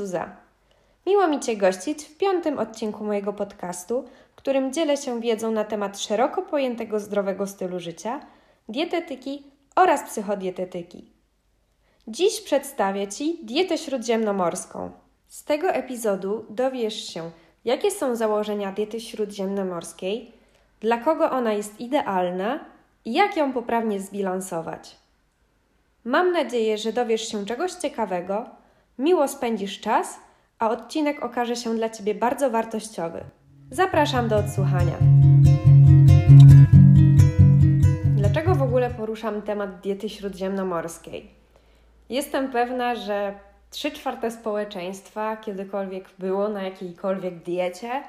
Zuza. Miło mi Cię gościć w piątym odcinku mojego podcastu, w którym dzielę się wiedzą na temat szeroko pojętego zdrowego stylu życia, dietetyki oraz psychodietetyki. Dziś przedstawię Ci dietę śródziemnomorską. Z tego epizodu dowiesz się, jakie są założenia diety śródziemnomorskiej, dla kogo ona jest idealna i jak ją poprawnie zbilansować. Mam nadzieję, że dowiesz się czegoś ciekawego, miło spędzisz czas, a odcinek okaże się dla Ciebie bardzo wartościowy. Zapraszam do odsłuchania. Dlaczego w ogóle poruszam temat diety śródziemnomorskiej? Jestem pewna, że 3 czwarte społeczeństwa kiedykolwiek było na jakiejkolwiek diecie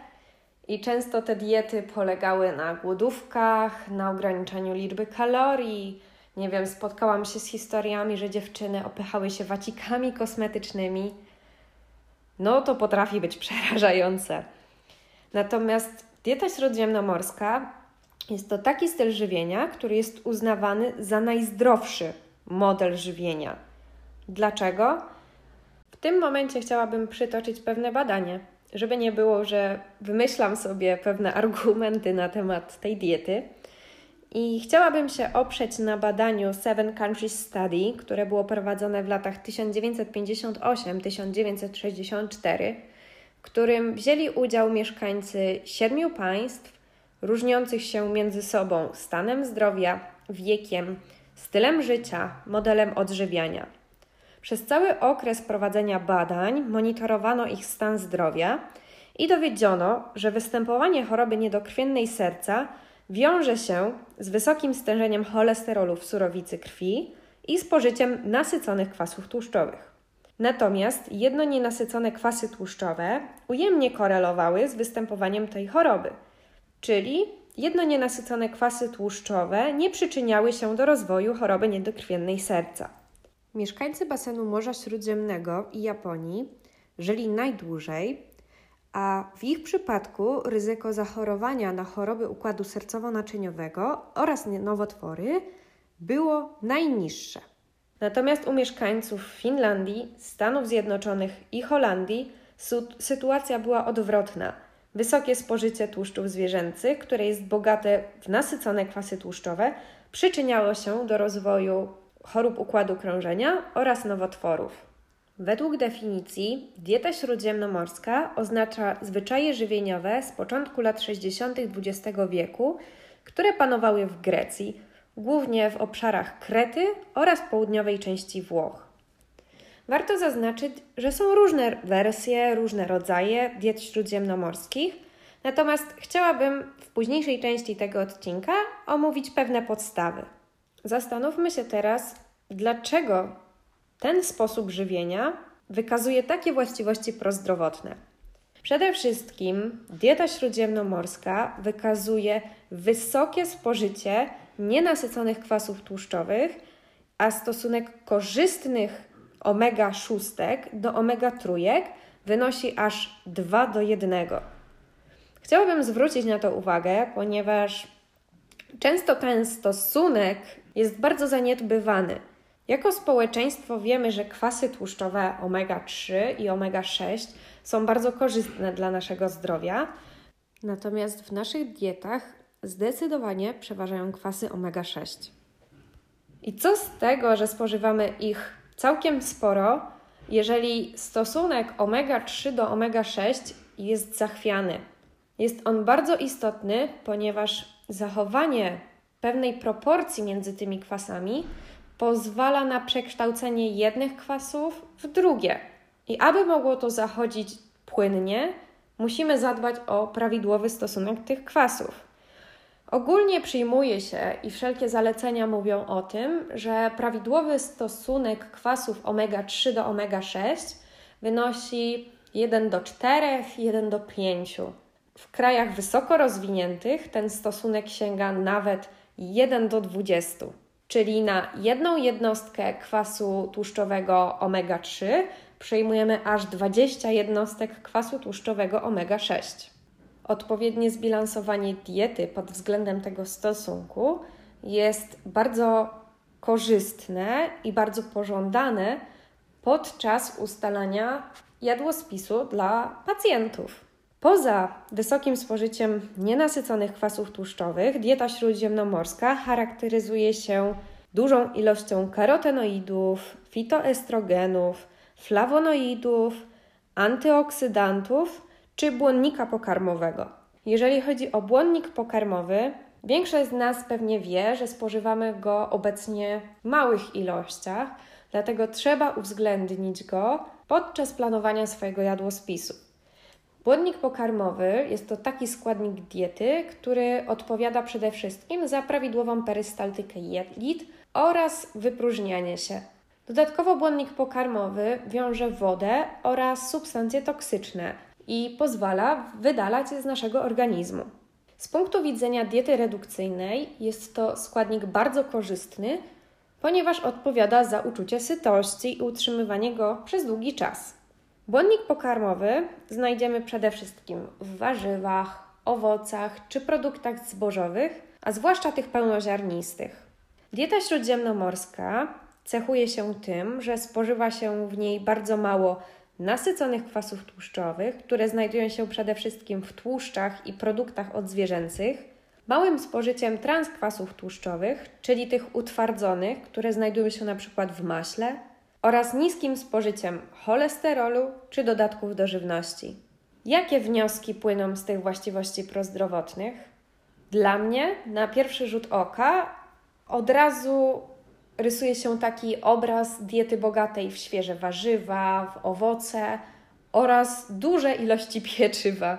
i często te diety polegały na głodówkach, na ograniczaniu liczby kalorii. Nie wiem, spotkałam się z historiami, że dziewczyny opychały się wacikami kosmetycznymi. No to potrafi być przerażające. Natomiast dieta śródziemnomorska jest to taki styl żywienia, który jest uznawany za najzdrowszy model żywienia. Dlaczego? W tym momencie chciałabym przytoczyć pewne badanie, żeby nie było, że wymyślam sobie pewne argumenty na temat tej diety. I chciałabym się oprzeć na badaniu Seven Countries Study, które było prowadzone w latach 1958-1964, w którym wzięli udział mieszkańcy siedmiu państw, różniących się między sobą stanem zdrowia, wiekiem, stylem życia, modelem odżywiania. Przez cały okres prowadzenia badań monitorowano ich stan zdrowia i dowiedziono, że występowanie choroby niedokrwiennej serca wiąże się z wysokim stężeniem cholesterolu w surowicy krwi i spożyciem nasyconych kwasów tłuszczowych. Natomiast jedno nienasycone kwasy tłuszczowe ujemnie korelowały z występowaniem tej choroby, czyli jedno nienasycone kwasy tłuszczowe nie przyczyniały się do rozwoju choroby niedokrwiennej serca. Mieszkańcy basenu Morza Śródziemnego i Japonii żyli najdłużej, a w ich przypadku ryzyko zachorowania na choroby układu sercowo-naczyniowego oraz nowotwory było najniższe. Natomiast u mieszkańców Finlandii, Stanów Zjednoczonych i Holandii sytuacja była odwrotna. Wysokie spożycie tłuszczów zwierzęcych, które jest bogate w nasycone kwasy tłuszczowe, przyczyniało się do rozwoju chorób układu krążenia oraz nowotworów. Według definicji dieta śródziemnomorska oznacza zwyczaje żywieniowe z początku lat 60. XX wieku, które panowały w Grecji, głównie w obszarach Krety oraz południowej części Włoch. Warto zaznaczyć, że są różne wersje, różne rodzaje diet śródziemnomorskich, natomiast chciałabym w późniejszej części tego odcinka omówić pewne podstawy. Zastanówmy się teraz, dlaczego ten sposób żywienia wykazuje takie właściwości prozdrowotne. Przede wszystkim dieta śródziemnomorska wykazuje wysokie spożycie nienasyconych kwasów tłuszczowych, a stosunek korzystnych omega-6 do omega-3 wynosi aż 2 do 1. Chciałabym zwrócić na to uwagę, ponieważ często ten stosunek jest bardzo zaniedbywany. Jako społeczeństwo wiemy, że kwasy tłuszczowe omega-3 i omega-6 są bardzo korzystne dla naszego zdrowia, natomiast w naszych dietach zdecydowanie przeważają kwasy omega-6. I co z tego, że spożywamy ich całkiem sporo, jeżeli stosunek omega-3 do omega-6 jest zachwiany? Jest on bardzo istotny, ponieważ zachowanie pewnej proporcji między tymi kwasami pozwala na przekształcenie jednych kwasów w drugie. I aby mogło to zachodzić płynnie, musimy zadbać o prawidłowy stosunek tych kwasów. Ogólnie przyjmuje się i wszelkie zalecenia mówią o tym, że prawidłowy stosunek kwasów omega-3 do omega-6 wynosi 1 do 4, 1 do 5. W krajach wysoko rozwiniętych ten stosunek sięga nawet 1 do 20, czyli na jedną jednostkę kwasu tłuszczowego omega-3 przyjmujemy aż 20 jednostek kwasu tłuszczowego omega-6. Odpowiednie zbilansowanie diety pod względem tego stosunku jest bardzo korzystne i bardzo pożądane podczas ustalania jadłospisu dla pacjentów. Poza wysokim spożyciem nienasyconych kwasów tłuszczowych, dieta śródziemnomorska charakteryzuje się dużą ilością karotenoidów, fitoestrogenów, flawonoidów, antyoksydantów czy błonnika pokarmowego. Jeżeli chodzi o błonnik pokarmowy, większość z nas pewnie wie, że spożywamy go obecnie w małych ilościach, dlatego trzeba uwzględnić go podczas planowania swojego jadłospisu. Błonnik pokarmowy jest to taki składnik diety, który odpowiada przede wszystkim za prawidłową perystaltykę jelit oraz wypróżnianie się. Dodatkowo błonnik pokarmowy wiąże wodę oraz substancje toksyczne i pozwala wydalać je z naszego organizmu. Z punktu widzenia diety redukcyjnej jest to składnik bardzo korzystny, ponieważ odpowiada za uczucie sytości i utrzymywanie go przez długi czas. Błonnik pokarmowy znajdziemy przede wszystkim w warzywach, owocach czy produktach zbożowych, a zwłaszcza tych pełnoziarnistych. Dieta śródziemnomorska cechuje się tym, że spożywa się w niej bardzo mało nasyconych kwasów tłuszczowych, które znajdują się przede wszystkim w tłuszczach i produktach odzwierzęcych, małym spożyciem transkwasów tłuszczowych, czyli tych utwardzonych, które znajdują się na przykład w maśle, oraz niskim spożyciem cholesterolu czy dodatków do żywności. Jakie wnioski płyną z tych właściwości prozdrowotnych? Dla mnie, na pierwszy rzut oka, od razu rysuje się taki obraz diety bogatej w świeże warzywa, w owoce oraz duże ilości pieczywa.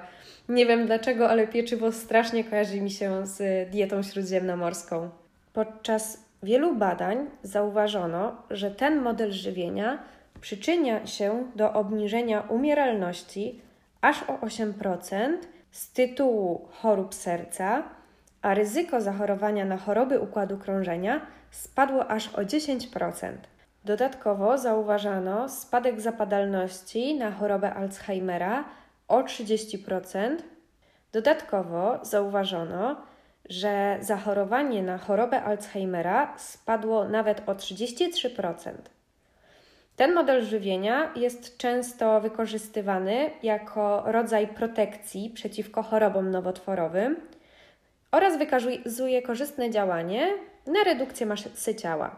Nie wiem dlaczego, ale pieczywo strasznie kojarzy mi się z dietą śródziemnomorską. Podczas wielu badań zauważono, że ten model żywienia przyczynia się do obniżenia umieralności aż o 8% z tytułu chorób serca, a ryzyko zachorowania na choroby układu krążenia spadło aż o 10%. Dodatkowo zauważano spadek zapadalności na chorobę Alzheimera o 30%. Dodatkowo zauważono, że zachorowanie na chorobę Alzheimera spadło nawet o 33%. Ten model żywienia jest często wykorzystywany jako rodzaj protekcji przeciwko chorobom nowotworowym oraz wykazuje korzystne działanie na redukcję masy ciała.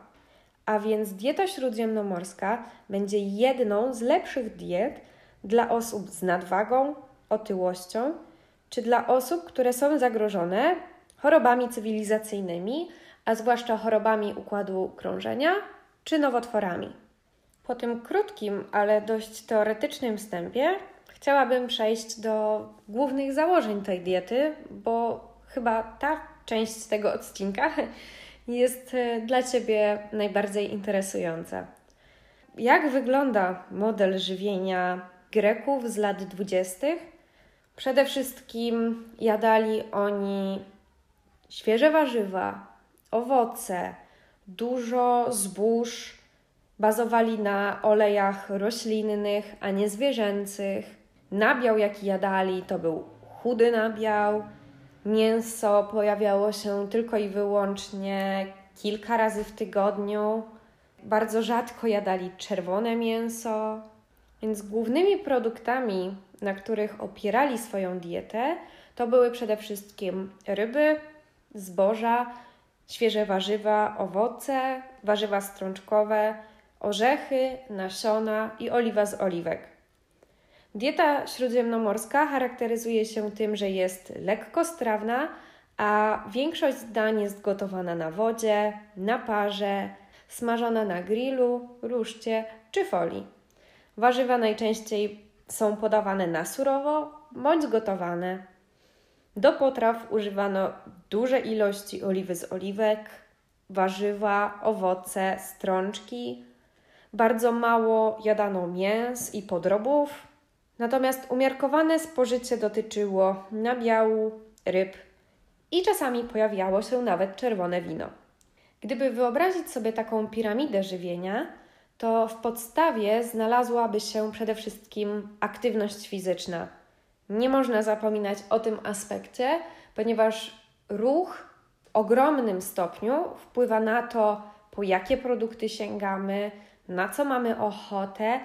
A więc dieta śródziemnomorska będzie jedną z lepszych diet dla osób z nadwagą, otyłością, czy dla osób, które są zagrożone chorobami cywilizacyjnymi, a zwłaszcza chorobami układu krążenia czy nowotworami. Po tym krótkim, ale dość teoretycznym wstępie chciałabym przejść do głównych założeń tej diety, bo chyba ta część tego odcinka jest e, dla Ciebie najbardziej interesująca. Jak wygląda model żywienia Greków z lat dwudziestych? Przede wszystkim jadali oni świeże warzywa, owoce, dużo zbóż, bazowali na olejach roślinnych, a nie zwierzęcych. Nabiał, jaki jadali, to był chudy nabiał, Mięso pojawiało się tylko i wyłącznie kilka razy w tygodniu. Bardzo rzadko jadali czerwone mięso, więc głównymi produktami, na których opierali swoją dietę, to były przede wszystkim ryby, zboża, świeże warzywa, owoce, warzywa strączkowe, orzechy, nasiona i oliwa z oliwek. Dieta śródziemnomorska charakteryzuje się tym, że jest lekkostrawna, a większość dań jest gotowana na wodzie, na parze, smażona na grillu, ruszcie czy folii. Warzywa najczęściej są podawane na surowo bądź gotowane. Do potraw używano duże ilości oliwy z oliwek, warzywa, owoce, strączki. Bardzo mało jadano mięs i podrobów, Natomiast umiarkowane spożycie dotyczyło nabiału, ryb i czasami pojawiało się nawet czerwone wino. Gdyby wyobrazić sobie taką piramidę żywienia, to w podstawie znalazłaby się przede wszystkim aktywność fizyczna. Nie można zapominać o tym aspekcie, ponieważ ruch w ogromnym stopniu wpływa na to, po jakie produkty sięgamy, na co mamy ochotę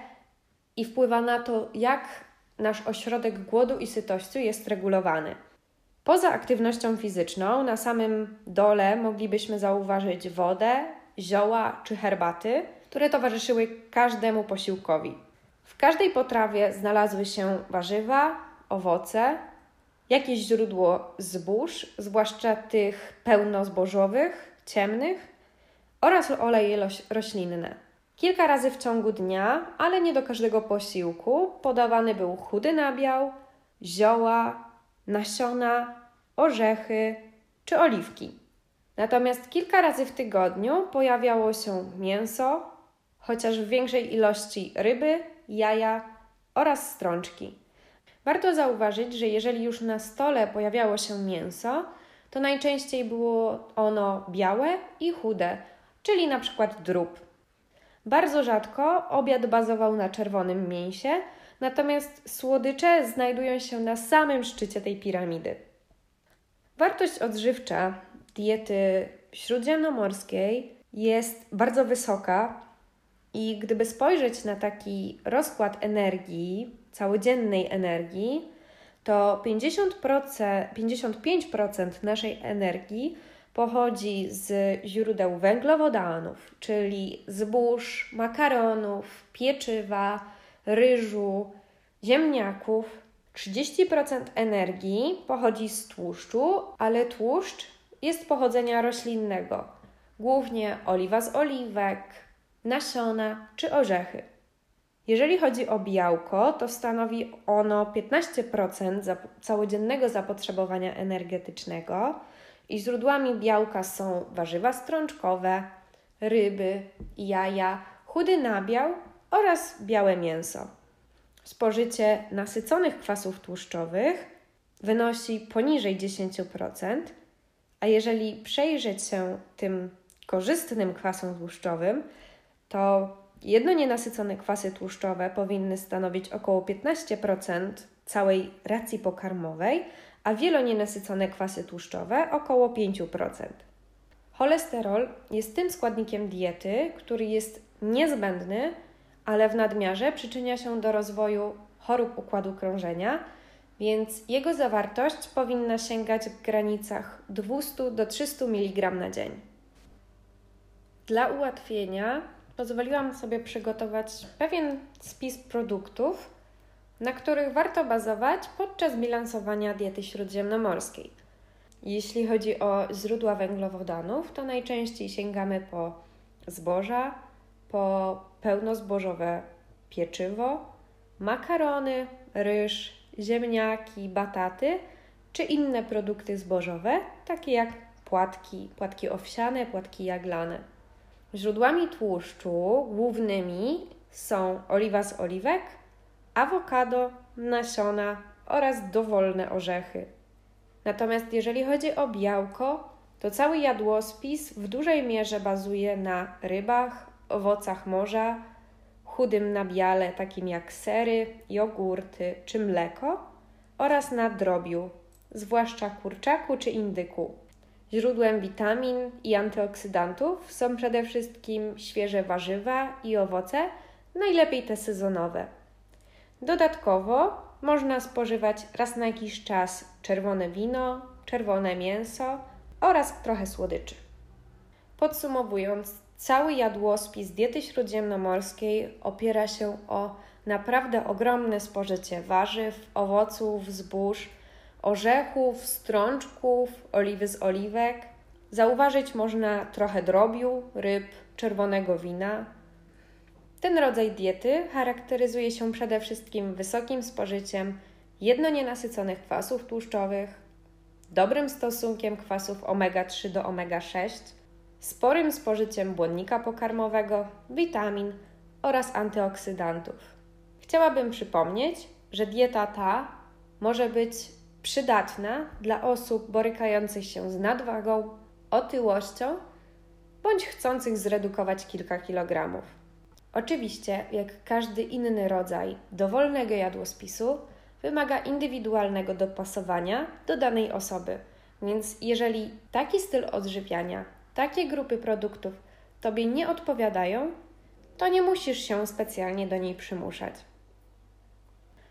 i wpływa na to, jak nasz ośrodek głodu i sytości jest regulowany. Poza aktywnością fizyczną, na samym dole moglibyśmy zauważyć wodę, zioła czy herbaty, które towarzyszyły każdemu posiłkowi. W każdej potrawie znalazły się warzywa, owoce, jakieś źródło zbóż, zwłaszcza tych pełnozbożowych, ciemnych, oraz oleje roślinne. Kilka razy w ciągu dnia, ale nie do każdego posiłku, podawany był chudy nabiał, zioła, nasiona, orzechy czy oliwki. Natomiast kilka razy w tygodniu pojawiało się mięso, chociaż w większej ilości ryby, jaja oraz strączki. Warto zauważyć, że jeżeli już na stole pojawiało się mięso, to najczęściej było ono białe i chude, czyli na przykład drób. Bardzo rzadko obiad bazował na czerwonym mięsie, natomiast słodycze znajdują się na samym szczycie tej piramidy. Wartość odżywcza diety śródziemnomorskiej jest bardzo wysoka i gdyby spojrzeć na taki rozkład energii, całodziennej energii, to 50%, 55% naszej energii pochodzi z źródeł węglowodanów, czyli zbóż, makaronów, pieczywa, ryżu, ziemniaków. 30% energii pochodzi z tłuszczu, ale tłuszcz jest pochodzenia roślinnego, głównie oliwa z oliwek, nasiona czy orzechy. Jeżeli chodzi o białko, to stanowi ono 15% całodziennego zapotrzebowania energetycznego i źródłami białka są warzywa strączkowe, ryby, jaja, chudy nabiał oraz białe mięso. Spożycie nasyconych kwasów tłuszczowych wynosi poniżej 10%, a jeżeli przejrzeć się tym korzystnym kwasom tłuszczowym, to jedno nienasycone kwasy tłuszczowe powinny stanowić około 15% całej racji pokarmowej, a wielonienasycone kwasy tłuszczowe około 5%. Cholesterol jest tym składnikiem diety, który jest niezbędny, ale w nadmiarze przyczynia się do rozwoju chorób układu krążenia, więc jego zawartość powinna sięgać w granicach 200 do 300 mg na dzień. Dla ułatwienia pozwoliłam sobie przygotować pewien spis produktów, na których warto bazować podczas bilansowania diety śródziemnomorskiej. Jeśli chodzi o źródła węglowodanów, to najczęściej sięgamy po zboża, po pełnozbożowe pieczywo, makarony, ryż, ziemniaki, bataty czy inne produkty zbożowe, takie jak płatki, płatki owsiane, płatki jaglane. Źródłami tłuszczu głównymi są oliwa z oliwek, awokado, nasiona oraz dowolne orzechy. Natomiast jeżeli chodzi o białko, to cały jadłospis w dużej mierze bazuje na rybach, owocach morza, chudym nabiale takim jak sery, jogurty czy mleko oraz na drobiu, zwłaszcza kurczaku czy indyku. Źródłem witamin i antyoksydantów są przede wszystkim świeże warzywa i owoce, najlepiej te sezonowe. Dodatkowo można spożywać raz na jakiś czas czerwone wino, czerwone mięso oraz trochę słodyczy. Podsumowując, cały jadłospis diety śródziemnomorskiej opiera się o naprawdę ogromne spożycie warzyw, owoców, zbóż, orzechów, strączków, oliwy z oliwek. Zauważyć można trochę drobiu, ryb, czerwonego wina, ten rodzaj diety charakteryzuje się przede wszystkim wysokim spożyciem jednonienasyconych kwasów tłuszczowych, dobrym stosunkiem kwasów omega-3 do omega-6, sporym spożyciem błonnika pokarmowego, witamin oraz antyoksydantów. Chciałabym przypomnieć, że dieta ta może być przydatna dla osób borykających się z nadwagą, otyłością bądź chcących zredukować kilka kilogramów. Oczywiście, jak każdy inny rodzaj dowolnego jadłospisu, wymaga indywidualnego dopasowania do danej osoby. Więc jeżeli taki styl odżywiania, takie grupy produktów Tobie nie odpowiadają, to nie musisz się specjalnie do niej przymuszać.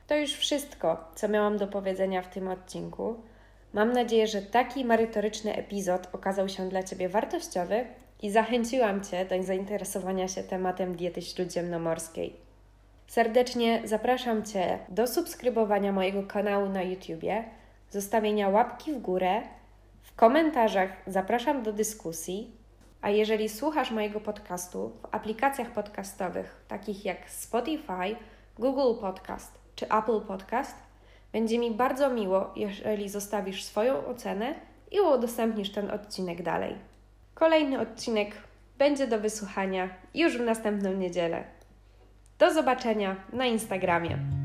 To już wszystko, co miałam do powiedzenia w tym odcinku. Mam nadzieję, że taki merytoryczny epizod okazał się dla Ciebie wartościowy i zachęciłam Cię do zainteresowania się tematem diety śródziemnomorskiej. Serdecznie zapraszam Cię do subskrybowania mojego kanału na YouTubie, zostawienia łapki w górę. W komentarzach zapraszam do dyskusji. A jeżeli słuchasz mojego podcastu w aplikacjach podcastowych takich jak Spotify, Google Podcast czy Apple Podcast, będzie mi bardzo miło, jeżeli zostawisz swoją ocenę i udostępnisz ten odcinek dalej. Kolejny odcinek będzie do wysłuchania już w następną niedzielę. Do zobaczenia na Instagramie.